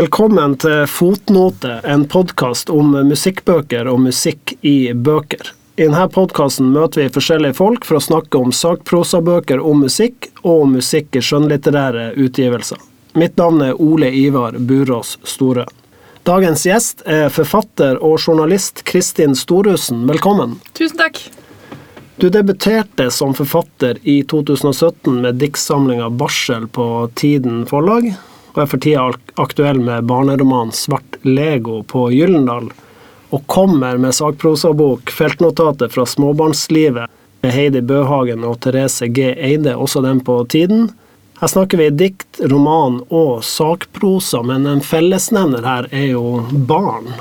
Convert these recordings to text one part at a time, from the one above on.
Velkommen til Fotnote, en podkast om musikkbøker og musikk i bøker. I denne podkasten møter vi forskjellige folk for å snakke om sakprosabøker om musikk, og om musikk i skjønnlitterære utgivelser. Mitt navn er Ole Ivar Burås Store. Dagens gjest er forfatter og journalist Kristin Storhusen. Velkommen. Tusen takk. Du debuterte som forfatter i 2017 med diktsamlinga 'Barsel' på Tiden forlag og er for tida aktuell med barneromanen 'Svart Lego' på Gyllendal, og kommer med sakprosabok 'Feltnotatet fra småbarnslivet' med Heidi Bøhagen og Therese G. Eide, også den på tiden. Her snakker vi dikt, roman og sakprosa, men en fellesnevner her er jo barn.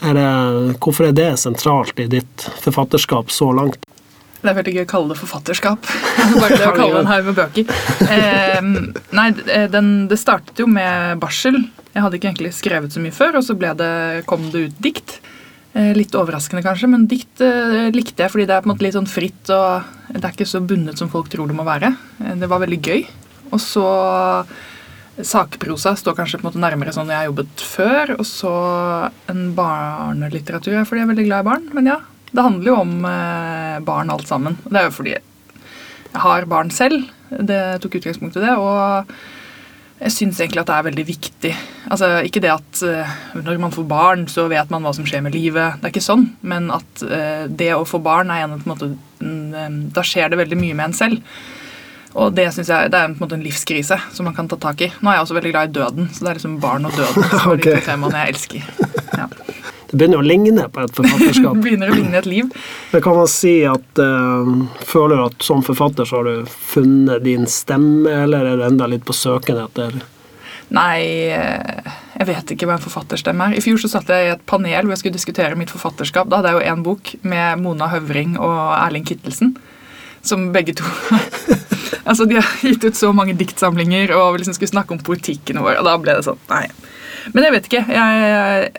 Er det, hvorfor er det sentralt i ditt forfatterskap så langt? Det er veldig gøy å kalle det forfatterskap. Bare det å kalle en haug med bøker. Eh, nei, den, det startet jo med barsel. Jeg hadde ikke egentlig skrevet så mye før, og så det, kom det ut dikt. Eh, litt overraskende, kanskje, men dikt eh, likte jeg fordi det er på en måte litt sånn fritt, og det er ikke så bundet som folk tror det må være. Eh, det var veldig gøy. Og så Sakprosa står kanskje på en måte nærmere sånn jeg har jobbet før. Og så en barnelitteratur, fordi jeg er veldig glad i barn. Men ja, det handler jo om eh, barn alt sammen. Det er jo fordi jeg har barn selv. Det tok utgangspunkt i det. Og jeg syns egentlig at det er veldig viktig. Altså, Ikke det at uh, når man får barn, så vet man hva som skjer med livet. Det er ikke sånn. Men at uh, det å få barn er en, på en måte, um, Da skjer det veldig mye med en selv. Og det synes jeg, det er på en måte en livskrise som man kan ta tak i. Nå er jeg også veldig glad i døden, så det er liksom barn og døden som er de to temaene jeg elsker. Ja. Det begynner å ligne på et forfatterskap. begynner å ligne et liv. Men kan man si at uh, Føler du at som forfatter så har du funnet din stemme, eller er du enda litt på søken etter Nei, eh, jeg vet ikke hva en forfatterstemme er. I fjor så satt jeg i et panel hvor jeg skulle diskutere mitt forfatterskap. Da hadde jeg jo én bok med Mona Høvring og Erling Kittelsen, som begge to Altså, De har gitt ut så mange diktsamlinger og liksom skulle snakke om politikken vår, og da ble det sånn Nei. Men jeg vet ikke. Jeg,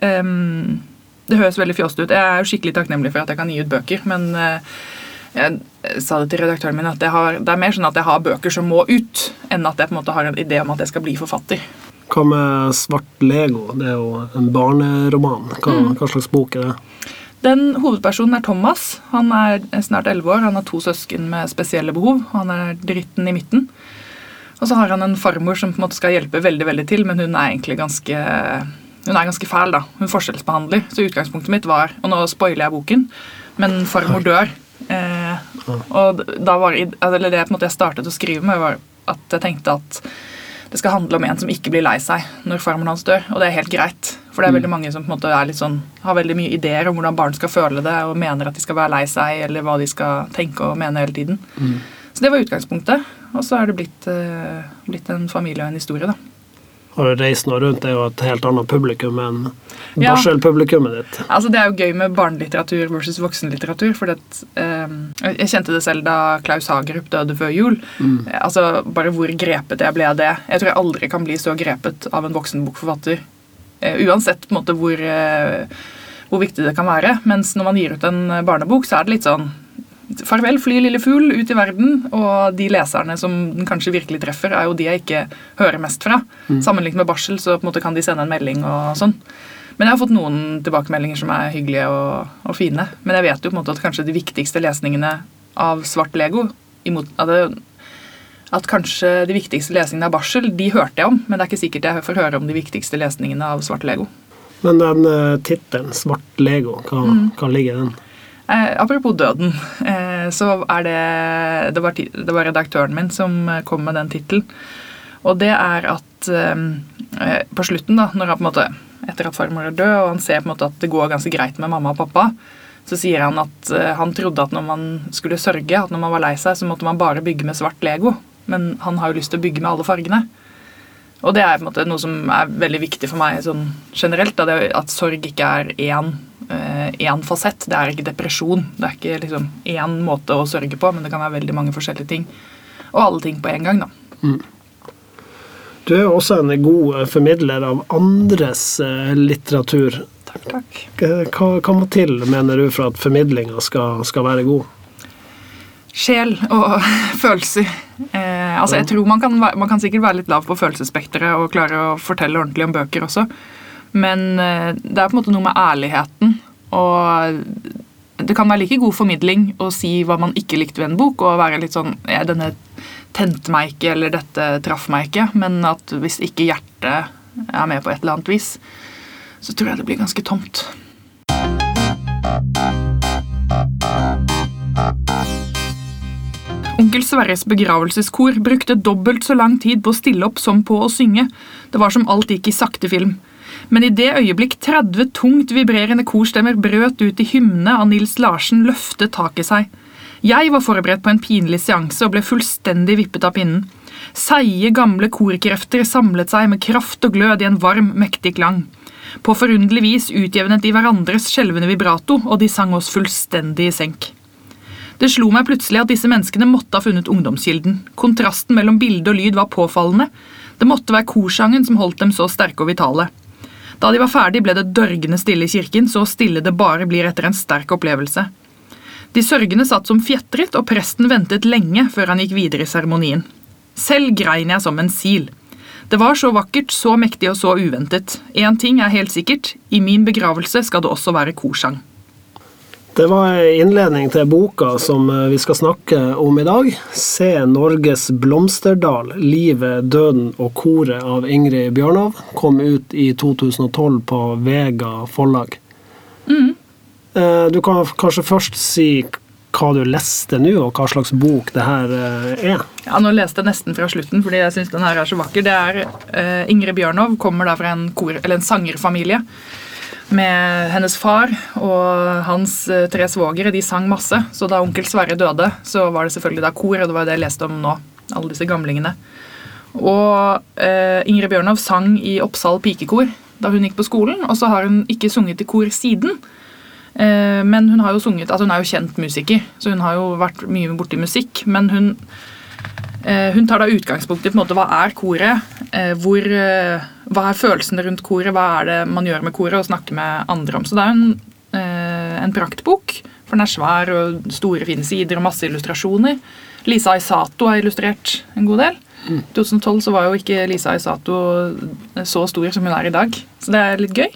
jeg um, det høres veldig fjost ut. Jeg er jo skikkelig takknemlig for at jeg kan gi ut bøker, men eh, jeg sa det til redaktøren min at har, det er mer sånn at jeg har bøker som må ut, enn at jeg på en måte har en idé om at jeg skal bli forfatter. Hva med Svart Lego? Det er jo en barneroman. Hva, mm. hva slags bok er det? Den Hovedpersonen er Thomas. Han er snart elleve år. Han har to søsken med spesielle behov. Han er dritten i midten. Og så har han en farmor som på en måte skal hjelpe veldig veldig til, men hun er egentlig ganske hun er ganske fæl, da. Hun forskjellsbehandler. Så utgangspunktet mitt var Og nå spoiler jeg boken, men farmor dør. Eh, og da var eller det måte jeg startet å skrive med, var at jeg tenkte at det skal handle om en som ikke blir lei seg når farmoren hans dør. Og det er helt greit. For det er mm. veldig mange som på en måte sånn, har veldig mye ideer om hvordan barn skal føle det, og mener at de skal være lei seg, eller hva de skal tenke og mene hele tiden. Mm. Så det var utgangspunktet. Og så er det blitt, eh, blitt en familie og en historie, da har du reist nå rundt, det er jo et helt annet publikum enn ja. barselpublikummet ditt. Altså, det er jo gøy med barnelitteratur versus voksenlitteratur. For det, eh, jeg kjente det selv da Klaus Hagerup døde før jul. Mm. Altså, Bare hvor grepet jeg ble av det. Jeg tror jeg aldri kan bli så grepet av en voksenbokforfatter. Eh, uansett på en måte hvor, eh, hvor viktig det kan være. Mens når man gir ut en barnebok, så er det litt sånn Farvel, fly lille fugl, ut i verden. Og de leserne som den kanskje virkelig treffer, er jo de jeg ikke hører mest fra. Mm. Sammenlignet med barsel så på en måte kan de sende en melding og sånn. Men jeg har fått noen tilbakemeldinger som er hyggelige og, og fine. Men jeg vet jo på en måte at kanskje de viktigste lesningene av Svart Lego imot, at, at kanskje de viktigste lesningene av barsel, de hørte jeg om. Men det er ikke sikkert jeg får høre om de viktigste lesningene av Svart Lego. Men den uh, tittelen, Svart Lego, hva, mm. hva ligger i den? Eh, apropos døden, eh, så er det det var, det var, redaktøren min som kom med den tittelen. Og det er at eh, eh, på slutten, da, når han på en måte, etter at farmor er død, og han ser på en måte at det går ganske greit med mamma og pappa, så sier han at eh, han trodde at når man skulle sørge, at når man var lei seg, så måtte man bare bygge med svart Lego. Men han har jo lyst til å bygge med alle fargene. Og det er på en måte noe som er veldig viktig for meg sånn generelt. Da, at sorg ikke er én én eh, fasett. Det er ikke depresjon. Det er ikke liksom én måte å sørge på, men det kan være veldig mange forskjellige ting. Og alle ting på en gang, da. Mm. Du er også en god formidler av andres eh, litteratur. Takk, takk. Hva, hva må til, mener du, for at formidlinga skal, skal, være god? Sjel og følelser. Eh, altså, jeg tror man kan, man kan sikkert være litt lav på følelsesspekteret og klare å fortelle ordentlig om bøker også, men eh, det er på en måte noe med ærligheten. Og det kan være like god formidling å si hva man ikke likte ved en bok, og være litt sånn ja, 'Denne tente meg ikke', eller 'dette traff meg ikke', men at hvis ikke hjertet er med på et eller annet vis, så tror jeg det blir ganske tomt. Onkel Sverres begravelseskor brukte dobbelt så lang tid på å stille opp som på å synge. Det var som alt gikk i sakte film. Men i det øyeblikk 30 tungt vibrerende korstemmer brøt ut i hymne av Nils Larsen, løftet taket seg. Jeg var forberedt på en pinlig seanse og ble fullstendig vippet av pinnen. Seige, gamle korkrefter samlet seg med kraft og glød i en varm, mektig klang. På forunderlig vis utjevnet de hverandres skjelvende vibrato, og de sang oss fullstendig i senk. Det slo meg plutselig at disse menneskene måtte ha funnet ungdomskilden. Kontrasten mellom bilde og lyd var påfallende. Det måtte være korsangen som holdt dem så sterke og vitale. Da de var ferdig, ble det dørgende stille i kirken, så stille det bare blir etter en sterk opplevelse. De sørgende satt som fjetret, og presten ventet lenge før han gikk videre i seremonien. Selv grein jeg som en sil. Det var så vakkert, så mektig og så uventet. Én ting er helt sikkert, i min begravelse skal det også være korsang. Det var en innledning til boka som eh, vi skal snakke om i dag. 'Se Norges blomsterdal. Livet, døden og koret' av Ingrid Bjørnov. Kom ut i 2012 på Vega forlag. Mm. Du kan kanskje først si hva du leste nå, og hva slags bok det her eh, er. Ja, Nå leste jeg nesten fra slutten, fordi jeg syns den her er så vakker. Det er eh, Ingrid Bjørnov kommer da fra en, kor, eller en sangerfamilie. Med hennes far og hans eh, tre svogere. De sang masse. Så da onkel Sverre døde, så var det selvfølgelig da kor, og det var det jeg leste om nå. Alle disse gamlingene. Og eh, Ingrid Bjørnov sang i Oppsal pikekor da hun gikk på skolen, og så har hun ikke sunget i kor siden. Eh, men hun har jo sunget, altså hun er jo kjent musiker, så hun har jo vært mye borti musikk. Men hun, hun tar da utgangspunkt i på en måte, hva er koret, eh, hvor, eh, hva er følelsene rundt koret, hva er det man gjør med koret, og snakker med andre om. Så det er en, eh, en praktbok, for den er svær og store, fine sider og masse illustrasjoner. Lisa Aisato har illustrert en god del. I 2012 så var jo ikke Lisa Aisato så stor som hun er i dag, så det er litt gøy.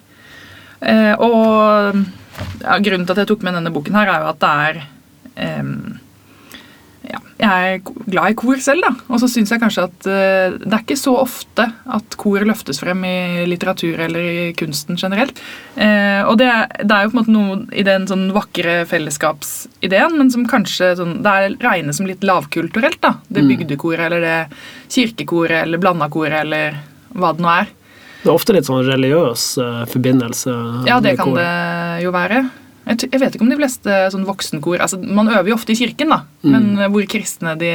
Eh, og ja, grunnen til at jeg tok med denne boken, her er jo at det er em, ja, Jeg er glad i kor selv, da. Og så syns jeg kanskje at uh, det er ikke så ofte at kor løftes frem i litteratur eller i kunsten generelt. Uh, og det, er- det er jo på en måte noe i den sånn vakre fellesskapsideen, men som kanskje sånn, det er regnes som litt lavkulturelt. da. Det bygdekoret eller det kirkekoret eller blandakoret eller hva det nå er. Det er ofte litt sånn religiøs uh, forbindelse. Ja, det kan det jo være. Jeg, jeg vet ikke om de fleste sånn voksenkor altså Man øver jo ofte i kirken, da. Men eh, hvor kristne de,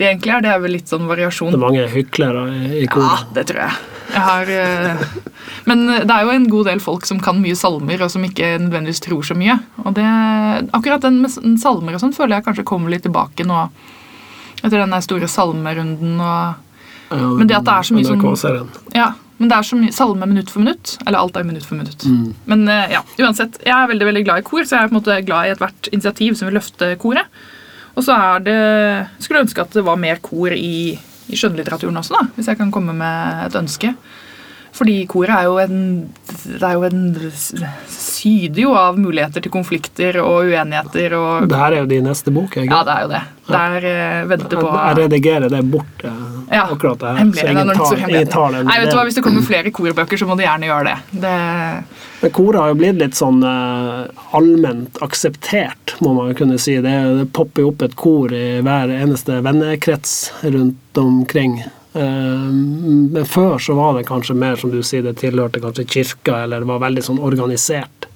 de egentlig er, det er vel litt sånn variasjon. Det er mange hyklere i, koret. Ja, det tror jeg. jeg har, eh, men det er jo en god del folk som kan mye salmer, og som ikke nødvendigvis tror så mye. Og det, akkurat den med salmer og sånn føler jeg kanskje kommer litt tilbake nå etter den store salmerunden. og Ja, Men det at det er så mye sånn-. Ja, men det er så mye salme minutt for minutt. Eller alt er minutt for minutt. Men eh, ja, uansett, jeg er veldig veldig glad i kor, så jeg er på en måte glad i ethvert initiativ som vil løfte koret. Og så er det Skulle ønske at det var mer kor i, i skjønnlitteraturen også, da, hvis jeg kan komme med et ønske. Fordi koret er jo en Det er jo en syder jo av muligheter til konflikter og uenigheter og Det her er jo din neste bok, ikke? Ja, det er jo det. Der er eh, venter på Jeg redigerer det bort, eh, Ja, akkurat det her. Så ingen tar, ingen tar den. Nei, vet du hva. Hvis det kommer flere korbøker, så må du gjerne gjøre det. det Men koret har jo blitt litt sånn eh, allment akseptert, må man jo kunne si. Det, det popper jo opp et kor i hver eneste vennekrets rundt omkring. Eh, men før så var det kanskje mer, som du sier, det tilhørte kanskje kirka, eller det var veldig sånn organisert.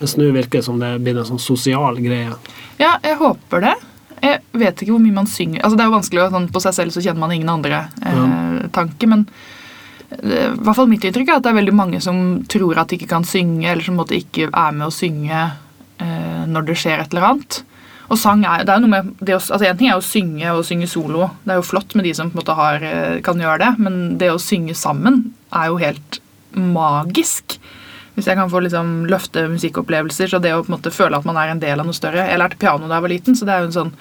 Mens nå virker det som det blir en sånn sosial greie. Ja, jeg håper det. Jeg vet ikke hvor mye man synger. Altså, det er jo vanskelig å sånn, På seg selv så kjenner man ingen andre eh, tanke, men eh, i hvert fall mitt inntrykk er at det er veldig mange som tror at de ikke kan synge, eller som på en måte ikke er med å synge eh, når det skjer et eller annet. Og sang er, det er jo noe med det å, altså En ting er å synge og synge solo. Det er jo flott med de som på en måte har, eh, kan gjøre det, men det å synge sammen er jo helt magisk. Hvis jeg kan få liksom løfte musikkopplevelser, så det å på en måte føle at man er en del av noe større Jeg lærte piano da jeg var liten, så det er jo en sånn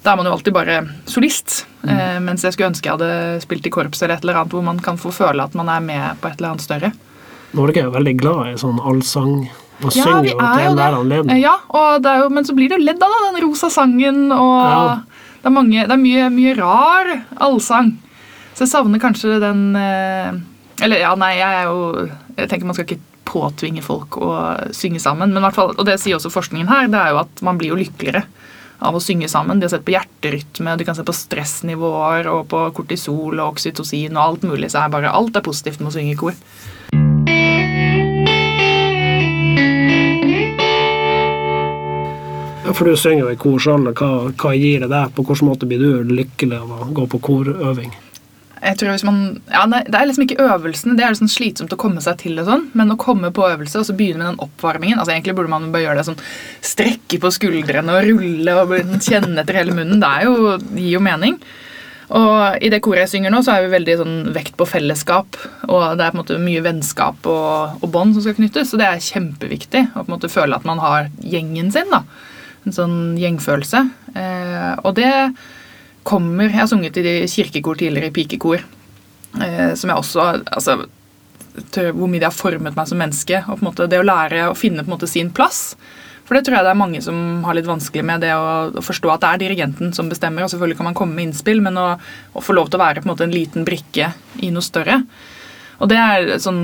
Da er man jo alltid bare solist. Eh, mens jeg skulle ønske jeg hadde spilt i korps eller et eller annet hvor man kan få føle at man er med på et eller annet større. Norge er veldig glad i sånn allsang. Man Ja, synger jo til enhver anledning. Ja, og det jo, men så blir det jo ledd av den rosa sangen, og Ja. det er, mange, det er mye, mye rar allsang. Så jeg savner kanskje den eh, Eller ja, nei, jeg er jo Jeg tenker man skal ikke påtvinge folk å synge sammen, men fall, og det sier også forskningen her, det er jo at man blir jo lykkeligere av å synge sammen. De har sett på hjerterytme, de kan se på stressnivåer og på kortisol og oksytocin og alt mulig, så er bare alt er positivt med å synge i kor. For du synger jo i kor sjøl. Hva, hva gir det deg? På hvilken måte blir du lykkelig av å gå på korøving? Jeg tror hvis man, ja, Det er liksom ikke øvelsene, det er liksom slitsomt å komme seg til. og sånn, Men å komme på øvelse og så begynne med den oppvarmingen altså Egentlig burde man bare gjøre det sånn strekke på skuldrene og rulle og kjenne etter hele munnen. Det jo, gir jo mening. Og I det koret jeg synger nå, så er vi veldig sånn vekt på fellesskap. Og det er på en måte mye vennskap og, og bånd som skal knyttes. Så det er kjempeviktig å på en måte føle at man har gjengen sin. da, En sånn gjengfølelse. Eh, og det kommer Jeg har sunget i kirkekor tidligere, i pikekor, eh, som jeg også altså, Hvor mye det har formet meg som menneske. og på en måte Det å lære å finne på en måte sin plass. For det tror jeg det er mange som har litt vanskelig med det å, å forstå at det er dirigenten som bestemmer. og Selvfølgelig kan man komme med innspill, men å, å få lov til å være på en måte en liten brikke i noe større. Og det er sånn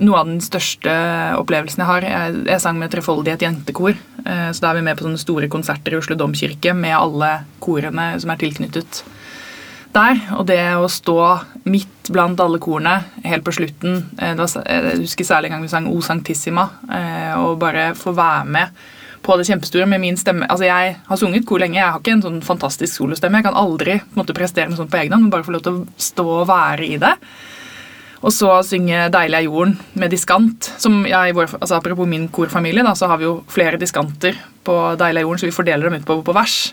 noe av den største opplevelsen jeg har. Jeg, jeg sang med Trefoldighet jentekor. eh, Så da er vi med på sånne store konserter i Oslo domkirke med alle korene som er tilknyttet der. Og det å stå midt blant alle korene helt på slutten eh, det var, Jeg husker særlig en gang vi sang O Sanctissima, eh, og bare få være med på det kjempestore med min stemme. Altså Jeg har sunget kor lenge, jeg har ikke en sånn fantastisk solostemme. Jeg kan aldri på en måte, prestere noe sånt på egen hånd, men bare få lov til å stå og være i det. Og så synge 'Deilig er jorden' med diskant. som jeg, altså Apropos min korfamilie, da, så har vi jo flere diskanter på 'Deilig er jorden', så vi fordeler dem ut på, på vers.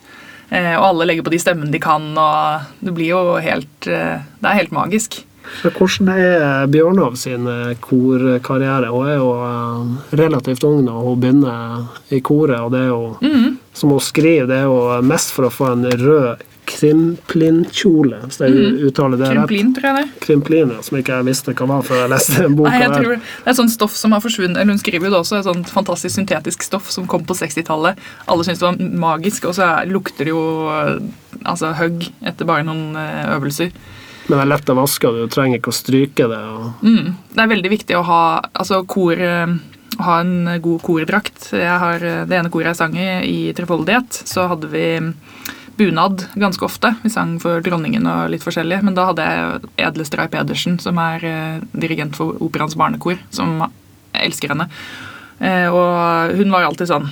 Eh, og alle legger på de stemmene de kan, og det blir jo helt eh, Det er helt magisk. Hvordan er Bjørnov sin eh, korkarriere? Hun er jo eh, relativt ung når hun begynner i koret, og det er jo, Mhm. som hun skriver, det er jo mest for å få en rød krimplinnkjole, hvis jeg uttaler det rett. Mhm. Tror jeg det. Krimplin, ja, som ikke jeg visste hva var før jeg leste boka. Nei, jeg tror Det er et sånt stoff som har forsvunnet eller Hun skriver jo det også, et sånt fantastisk syntetisk stoff som kom på 60-tallet. Alle syntes det var magisk, og så er- lukter det jo eh, altså hugg etter bare noen eh, øvelser. Men det er lett å vaske, og du trenger ikke å stryke det. Mm. Det er veldig viktig å ha altså kor, eh, ha en god kordrakt. Jeg har, det ene koret jeg sang i, i Trefoldighet, så hadde vi bunad ganske ofte. Vi sang for dronningen og litt forskjellig, men da hadde jeg Edle Stray Pedersen, som er eh, dirigent for Operaens barnekor, som jeg elsker henne. Eh, og hun var alltid sånn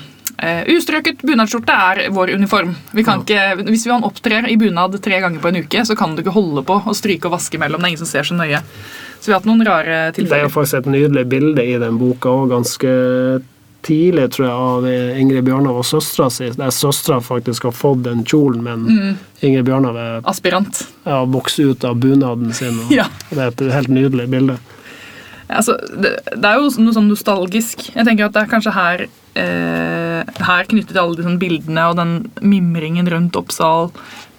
eh, Ustrøket bunadsskjorte er vår uniform. Vi kan ikke, hvis vi opptrer i bunad tre ganger på en uke, så kan du ikke holde på å stryke og vaske mellom. Det er ingen som ser så nøye. Så vi har hatt noen rare Det er faktisk et nydelig bilde i den boka, og ganske tidlig, tror jeg, av Ingrid Bjørnov og søstera si. Der søstera faktisk har fått den kjolen, men Mm. Ingrid Bjørnov er Aspirant. ja, vokst ut av bunaden sin. Og Ja. Det er et helt nydelig bilde. Altså, det, det er jo noe sånn nostalgisk. Jeg tenker at det er kanskje her eh, Her knyttet til alle de sånn bildene og den mimringen rundt Oppsal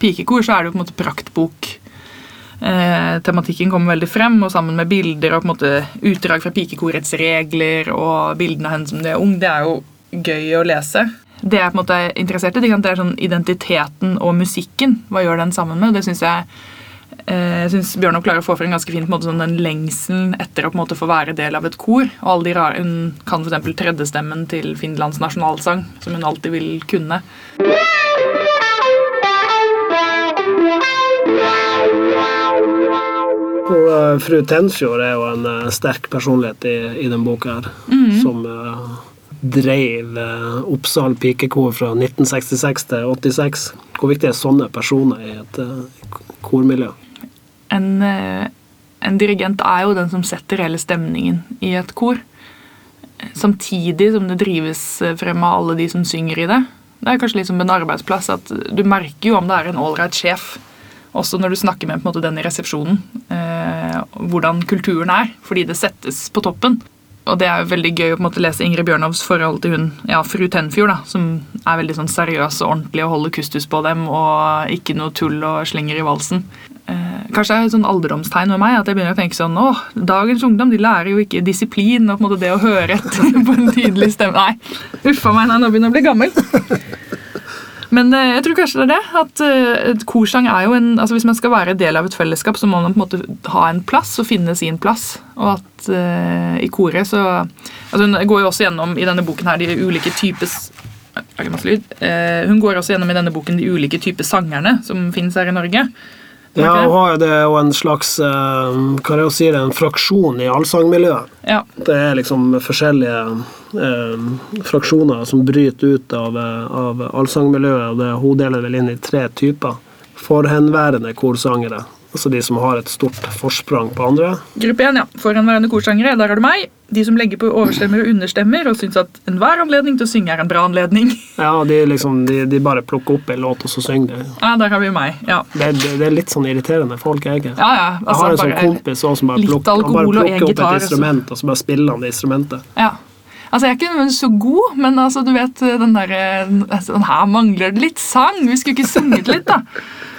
pikekor, så er det jo på en måte praktbok. Eh, tematikken kommer veldig frem, og sammen med bilder og på en måte utdrag fra pikekorets regler og bildene av henne som det er ung, det er jo gøy å lese. Det jeg på en måte er interessert i, det er sånn identiteten og musikken. Hva gjør den sammen med? Det synes jeg Eh, Jeg syns Bjørnov klarer å få frem ganske fint måte, sånn, den lengselen etter å på en måte få være del av et kor. Og alle de rare, Hun kan f.eks. tredjestemmen til Finlands nasjonalsang, som hun alltid vil kunne. Eh, fru Tenfjord er jo en uh, sterk personlighet i, i den boka her, Mhm. som uh, dreiv uh, Oppsal pikekor fra 1966 til 86. Hvor viktig er sånne personer i et uh, kormiljø? En, eh, en dirigent er jo den som setter hele stemningen i et kor. Samtidig som det drives eh, frem av alle de som synger i det. Det er kanskje litt som en arbeidsplass at du merker jo om det er en ålreit sjef. Også når du snakker med måte, den i resepsjonen. Eh, hvordan kulturen er. Fordi det settes på toppen. og det er jo veldig gøy å måte lese Ingrid Bjørnovs forhold til hun, ja, fru Tenfjord, da, som er veldig sånn seriøs og ordentlig og holder kustus på dem og ikke noe tull og slenger i valsen. Eh, kanskje det er et sånn alderdomstegn med meg at jeg begynner å tenke sånn å, dagens ungdom de lærer jo ikke disiplin og på en måte det å høre etter på en tydelig stemme. Nei, uffa meg, nei, nå begynner jeg å bli gammel. Men eh, jeg tror kanskje det er det. At eh, et korsang er jo en altså Hvis man skal være del av et fellesskap, så må man på en måte ha en plass og finne sin plass. Og at uh, i koret så altså Hun går jo også gjennom i denne boken her de ulike types uh, Hun går også gjennom i denne boken de ulike typer sangerne som finnes her i Norge. Ja, hun har det jo en slags Hva er det å si en fraksjon i allsangmiljøet. Ja. Det er liksom forskjellige eh, fraksjoner som bryter ut av, av allsangmiljøet. og det, Hun deler vel inn i tre typer. Forhenværende korsangere, altså de som har et stort forsprang på andre. Gruppe 1, ja. Foranværende korsangere. Der har du meg. De som legger på overstemmer og understemmer og syns at enhver anledning til å synge er en bra anledning. Ja, de, liksom, de, de bare plukker opp en låt, og så synger de. Ja, der har vi meg. ja. Det, det, det er litt sånn irriterende folk, jeg. Ja, ja. Altså, jeg har en sånn kompis også, som bare plukker, bare plukker opp et instrument, og så bare spiller han det instrumentet. Ja. Altså, Jeg er ikke nødvendigvis så god, men altså, du vet, den der, altså, den her mangler det litt sang. Vi skulle ikke sunget litt, da.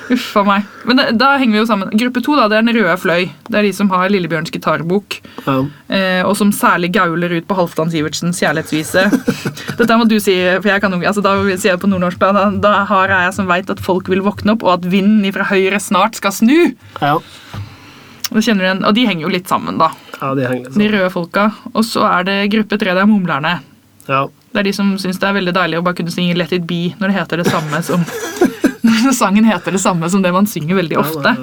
Uff a meg. Men da, da henger vi jo sammen. Gruppe to da, det er Den røde fløy. Det er de som har Lillebjørns gitarbok. Ja. Eh, og som særlig gauler ut på Halvdan Sivertsens kjærlighetsvise. Dette må du si, for jeg kan jo, altså, da sier jeg på nordnorsk. Da, da, har jeg som veit at folk vil våkne opp, og at vinden fra høyre snart skal snu. Ja. Du igjen, Og de henger jo litt sammen, da. ja, de henger litt sammen. De røde folka. Og så er det gruppe tre, det er mumlerne. Ja. Det er de som syns det er veldig deilig å bare kunne synge Let it be når det heter det samme som Når sangen heter det samme som det man synger veldig ofte.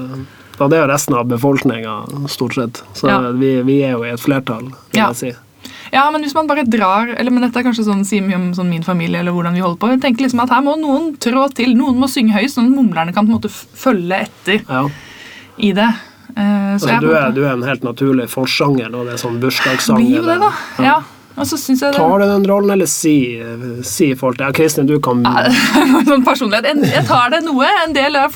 Ja, det er jo resten av befolkninga, stort sett. Så Ja. vi, vi er jo i et flertall, vil Ja. jeg si. Ja, men hvis man bare drar eller men Dette er kanskje sånn, sier mye om sånn min familie eller hvordan vi holder på. Jeg tenker liksom at Her må noen trå til. Noen må synge høyt, sånn at mumlerne kan på en måte følge etter Ja. i det. Eh, så Altså, jeg du, er, du er en helt naturlig forsanger når det er sånn bursdagssang. blir jo det, da. Ja. Og så jeg det Tar du den rollen, eller sier, si folk det? Ja, Kristin, du kan sånn personlighet. Jeg tar det noe, en del er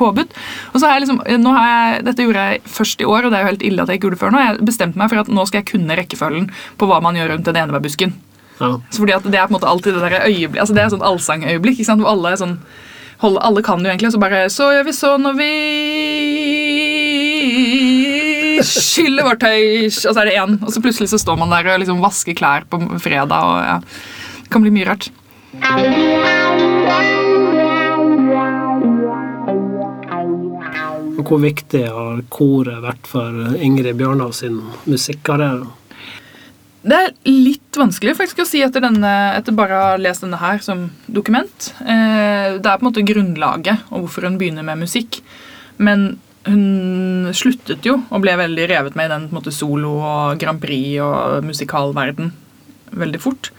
påbudt. Og så har jeg liksom, har jeg, Dette gjorde jeg først i år, og det er jo helt ille at jeg ikke gjorde det før. Nå jeg bestemte meg for at nå skal jeg kunne rekkefølgen på hva man gjør rundt den enebærbusken. ja. Fordi at Det er på en måte alltid det der øyeblikk, altså det er sånn allsangøyeblikk. ikke sant? Hvor alle sånn, holde, alle kan jo egentlig, og så bare Så gjør vi sånn, og vi skyller vårt tøy Og så er det én, og så plutselig så står man der og liksom vasker klær på fredag. og ja, Det kan bli mye rart. Hvor viktig har koret vært for Ingrid Bjørnov sin musikkarriere? Det er litt vanskelig faktisk å si etter, denne, etter bare å ha lest denne her som dokument. Eh, det er på en måte grunnlaget og hvorfor hun begynner med musikk. Men hun sluttet jo og ble veldig revet med i den måte, solo- og Grand Prix- og musikalverden veldig fort.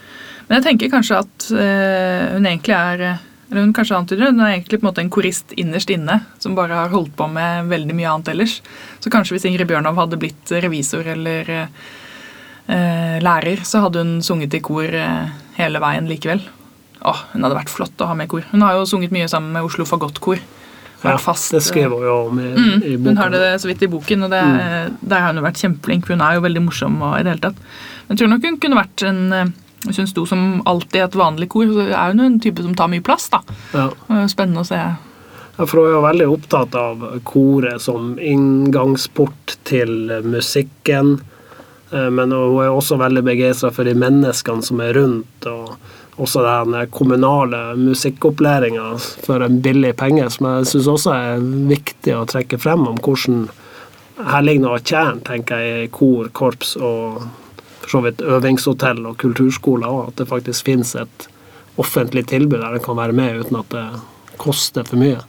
Men jeg tenker kanskje at øh, hun egentlig er eller hun kanskje antyder, hun er egentlig på en måte en korist innerst inne som bare har holdt på med veldig mye annet ellers. Så kanskje hvis Ingrid Bjørnov hadde blitt revisor eller eh, lærer, så hadde hun sunget i kor øh, hele veien likevel. Åh, Hun hadde vært flott å ha med i kor. Hun har jo sunget mye sammen med Oslo Fagottkor. Ja, Vært fast, det skriver hun jo om i, Mm, i hun har det så vidt i boken, og det, der har hun jo vært kjempeflink. Hun er jo veldig morsom. og i det hele tatt. Men jeg tror nok hun kunne vært en eh, Hvis hun sto som alltid et vanlig kor, så er hun en type som tar mye plass. da. Ja. Spennende å se. Ja, for hun er jo veldig opptatt av koret som inngangsport til musikken. Eh, Men hun er også veldig begeistra for de menneskene som er rundt. og også den kommunale musikkopplæringa for en billig penge, som jeg syns også er viktig å trekke frem om hvordan Her ligger noe av kjernen, tenker jeg, i kor, korps og for så vidt øvingshotell og kulturskoler òg. At det faktisk finnes et offentlig tilbud der en kan være med uten at det koster for mye.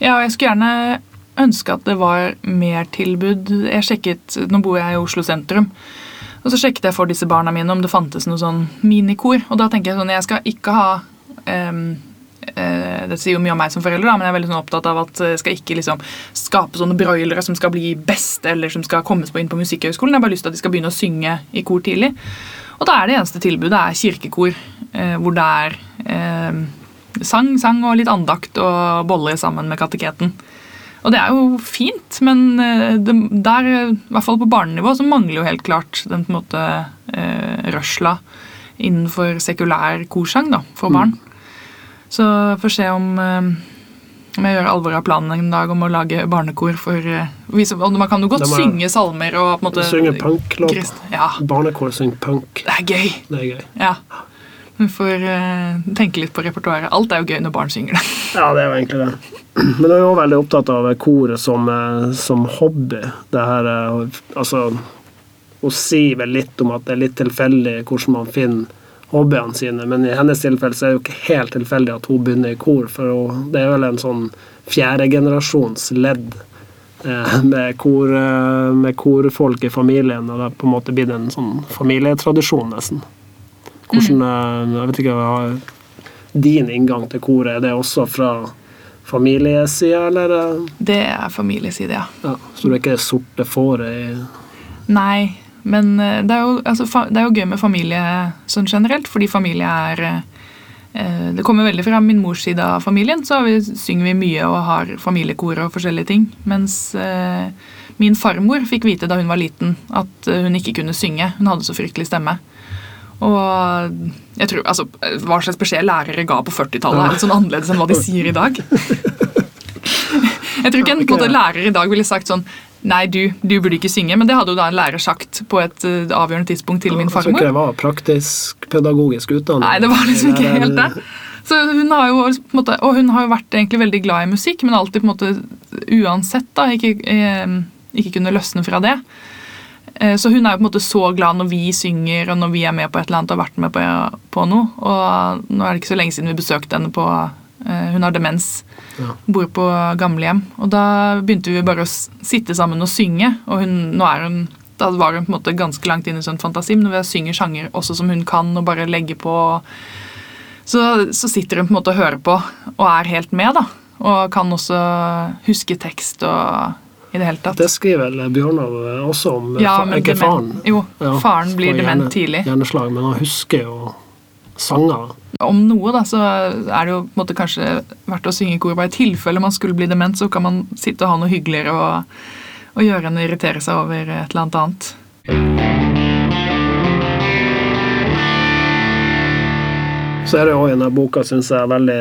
Ja, og jeg skulle gjerne ønske at det var mer tilbud. Jeg sjekket, Nå bor jeg i Oslo sentrum. Og så sjekket jeg for disse barna mine om det fantes noe sånn minikor. Og da tenker jeg sånn, jeg skal ikke ha um, uh, Det sier jo mye om meg som forelder, da, men jeg er veldig sånn opptatt av at jeg skal ikke liksom skape sånne broilere som skal bli best, eller som skal kommes på inn på Musikkhøgskolen. Jeg har bare lyst til at de skal begynne å synge i kor tidlig. Og da er det eneste tilbudet er kirkekor, eh, hvor det er eh, sang, sang og litt andakt og boller sammen med kateketen. Og det er jo fint, men eh, det, der, i hvert fall på barnenivå, så mangler jo helt klart den på en måte eh, rørsla innenfor sekulær korsang da, for barn. Så får se om, eh, om jeg gjør alvor av planen en dag om å lage barnekor for eh, og Man kan jo godt må- synge salmer og på en måte Synge punklåter. Ja, Barnekor synger punk. det er gøy. Det er gøy. Ja. Vi får uh, tenke litt på repertoaret. Alt er jo gøy når barn synger det. Ja, det er jo egentlig det. Men jeg er jo veldig opptatt av koret som, eh, som hobby. Det her eh, Altså Hun sier vel litt om at det er litt tilfeldig hvordan man finner hobbyene sine, men i hennes tilfelle så er det jo ikke helt tilfeldig at hun begynner i kor, for hun, det er vel en sånn fjerdegenerasjons ledd med, kor, med korfolk i familien, og det har på en måte blitt en sånn familietradisjon, nesten. Hvordan eh, Jeg vet ikke hva din inngang til koret, er det også fra familiesida, eller? eh, Det er familieside, ja. Ja, så du er ikke det sorte fåret i Nei, men eh, det er, jo, altså, det er jo gøy med familie sånn generelt, fordi familie er Det kommer veldig fra min mors side av familien, så vi, synger vi mye og har familiekor og forskjellige ting. Mens min farmor fikk vite da hun var liten at hun ikke kunne synge. Hun hadde så fryktelig stemme. Og jeg tror, altså, Hva slags beskjed lærere ga på 40-tallet, er litt sånn annerledes enn hva de sier i dag. Jeg tror ikke en, måte, lærer i dag ville sagt sånn Nei, du, du burde ikke synge. Men det hadde jo da en lærer sagt på et uh, avgjørende tidspunkt til min farmor. Jeg tror ikke det var praktisk-pedagogisk utdanning. Nei, det var liksom ikke helt det. Så hun har jo, måte, og hun har jo vært egentlig veldig glad i musikk, men alltid på en måte uansett da, ikke, eh, ikke kunne løsne fra det. Eh, Så hun er jo på en måte så glad når vi synger og når vi er med på et eller annet og har vært med på, på noe. Og nå er det ikke så lenge siden vi besøkte henne på eh, Hun har demens, Ja. bor på gamlehjem. Og da begynte vi bare å sitte sammen og synge. Og hun, nå er hun da var hun på en måte ganske langt inn i sånn fantasi, men når vi synger sjanger også som hun kan, og bare legger på så, så sitter hun på en måte og hører på og er helt med, da. Og kan også huske tekst og i det hele tatt. Det skriver vel Bjørnov også om. Ja, fa- men ikke faren. Jo, Ja, faren blir dement hjerne- tidlig. Hjerneslag, men han husker jo sanger. Om noe, da, så er det jo på en måte kanskje verdt å synge i kor. Bare i tilfelle man skulle bli dement, så kan man sitte og ha noe hyggeligere og, og gjøre enn å irritere seg over et eller annet annet. Så er det jo i denne boka, syns jeg, veldig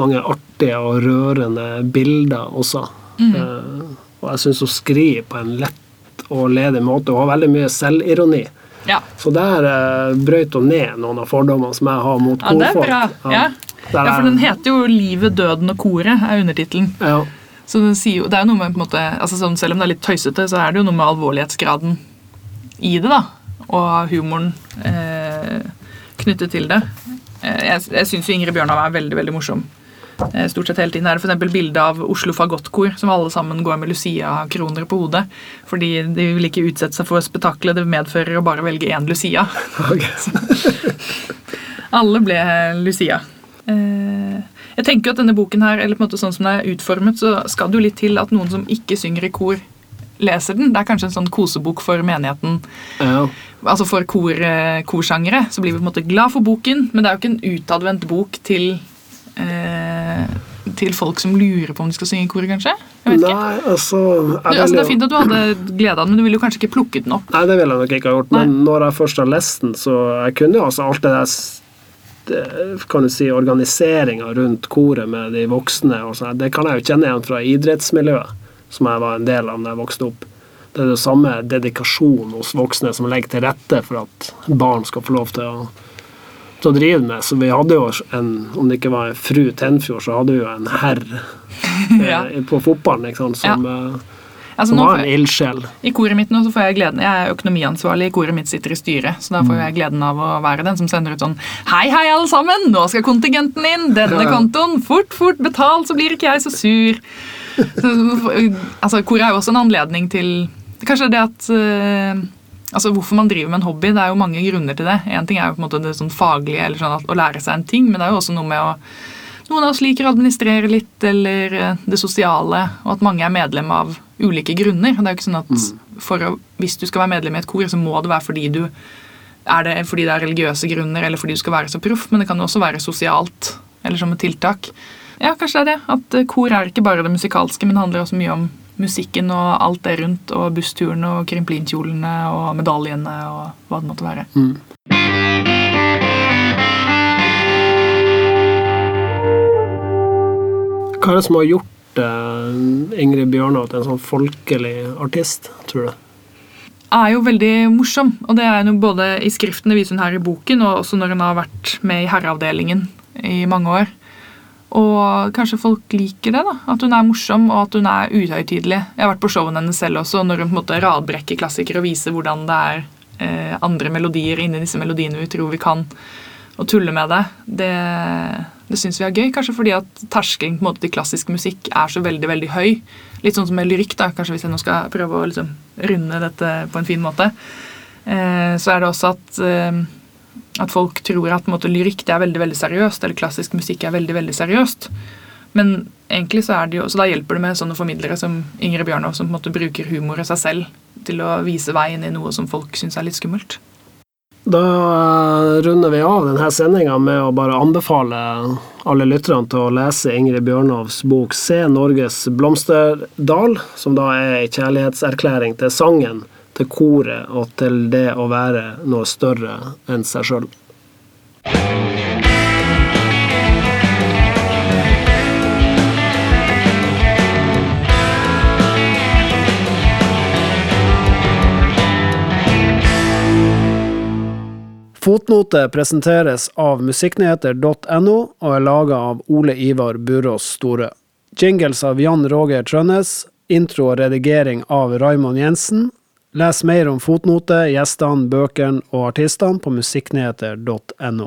mange artige og rørende bilder også. Mm. Eh, og jeg syns hun skriver på en lett og ledig måte. Hun har veldig mye selvironi. Ja, Så der eh, brøt hun ned noen av fordommene som jeg har mot ja det er bra. Ja. Ja, for den heter jo 'Livet, døden og koret', er undertittelen. ja. Så det, sier det er jo noe med på en måte, altså sånn, Selv om det er litt tøysete, så er det jo noe med alvorlighetsgraden i det. da, Og humoren eh, knyttet til det. Eh, jeg jeg syns Ingrid Bjørnov er veldig veldig morsom. Eh, stort sett hele tiden er det f.eks. bilde av Oslo Fagottkor som alle sammen går med Lucia-kroner på hodet. Fordi de vil ikke utsette seg for spetakkelet det medfører å bare velge én Lucia. Alle ble Lucia. Eh, jeg tenker at denne boken her, eller på en måte sånn som den er utformet, så skal det jo litt til at noen som ikke synger i kor, leser den. Det er kanskje en sånn kosebok for menigheten. Ja. Altså for kor, eh, korsangere. Så blir vi på en måte glad for boken, men det er jo ikke en utadvendt bok til eh, til folk som lurer på om de skal synge i koret, kanskje? Nei, altså, Du, altså, det er fint at du hadde glede av den, men du ville jo kanskje ikke plukket den opp. Nei, det ville jeg nok ikke ha gjort. Men når jeg først har lest den, så jeg kunne jo altså alt det der kan du si, organiseringa rundt koret med de voksne sånn, det kan jeg jo kjenne igjen fra idrettsmiljøet, som jeg var en del av da jeg vokste opp. Det er det samme dedikasjon hos voksne som legger til rette for at barn skal få lov til å, til å drive med. Så vi hadde jo en, om det ikke var en fru Tenfjord, så hadde vi jo en herr Ja. eh, på fotballen, ikke sant, som, ja. Altså, som var en ildsjel. I koret mitt nå så får jeg gleden Jeg er økonomiansvarlig i koret mitt sitter i styret, så da får Mm. jeg gleden av å være den som sender ut sånn Hei, hei, alle sammen! Nå skal kontingenten inn! Denne kontoen! Fort, fort, betal, så blir ikke jeg så sur! Så, altså, koret er jo også en anledning til Kanskje det at eh, Altså Hvorfor man driver med en hobby, det er jo mange grunner til det. En ting er jo på en måte det sånn faglige, eller sånn at, å lære seg en ting, men det er jo også noe med å noen av oss liker å administrere litt, eller eh, det sosiale, og at mange er medlem av ulike grunner. Det er jo ikke sånn at for å, Hvis du skal være medlem i et kor, så må det være fordi du er det fordi det er religiøse grunner, eller fordi du skal være så proff, men det kan jo også være sosialt, eller som et tiltak. Ja, kanskje det er det. At eh, kor er ikke bare det musikalske, men det handler også mye om musikken og alt det rundt, og bussturene og krimplinkjolene og medaljene og hva det måtte være. Mm. Hva er det som har gjort eh, Ingrid Bjørnov til en sånn folkelig artist, tror du? er jo veldig morsom, og det er jo både i skriften det viser hun her i boken, og også når hun har vært med i Herreavdelingen i mange år. Og kanskje folk liker det, da. At hun er morsom og at hun er uhøytidelig. Jeg har vært på showene hennes selv også, når hun på en måte radbrekker klassikere og viser hvordan det er eh, andre melodier inni disse melodiene vi tror vi kan, og tuller med det. Det, det syns vi er gøy, kanskje fordi at terskelen på en måte til klassisk musikk er så veldig veldig høy. Litt sånn som med lyrikk, da, kanskje hvis jeg nå skal prøve å liksom runde dette på en fin måte. Eh, så er det også at, eh, at folk tror at måte, lyrikk er veldig veldig seriøst, eller klassisk musikk er veldig veldig seriøst. Men egentlig så er det jo, så da hjelper det med sånne formidlere som Ingrid Bjørnov, som på en måte bruker humor og seg selv til å vise veien i noe som folk syns er litt skummelt. Da eh, runder vi av denne sendinga med å bare anbefale alle lytterne til å lese Ingrid Bjørnovs bok 'Se Norges blomsterdal', som da er ei kjærlighetserklæring til sangen, til koret og til det å være noe større enn seg sjøl. Fotnote presenteres av musikknyheter.no og er laga av Ole Ivar Burås Store. Jingles av Jan Roger Trønnes. Intro og redigering av Raymond Jensen. Les mer om fotnote, gjestene, bøkene og artistene på musikknyheter.no.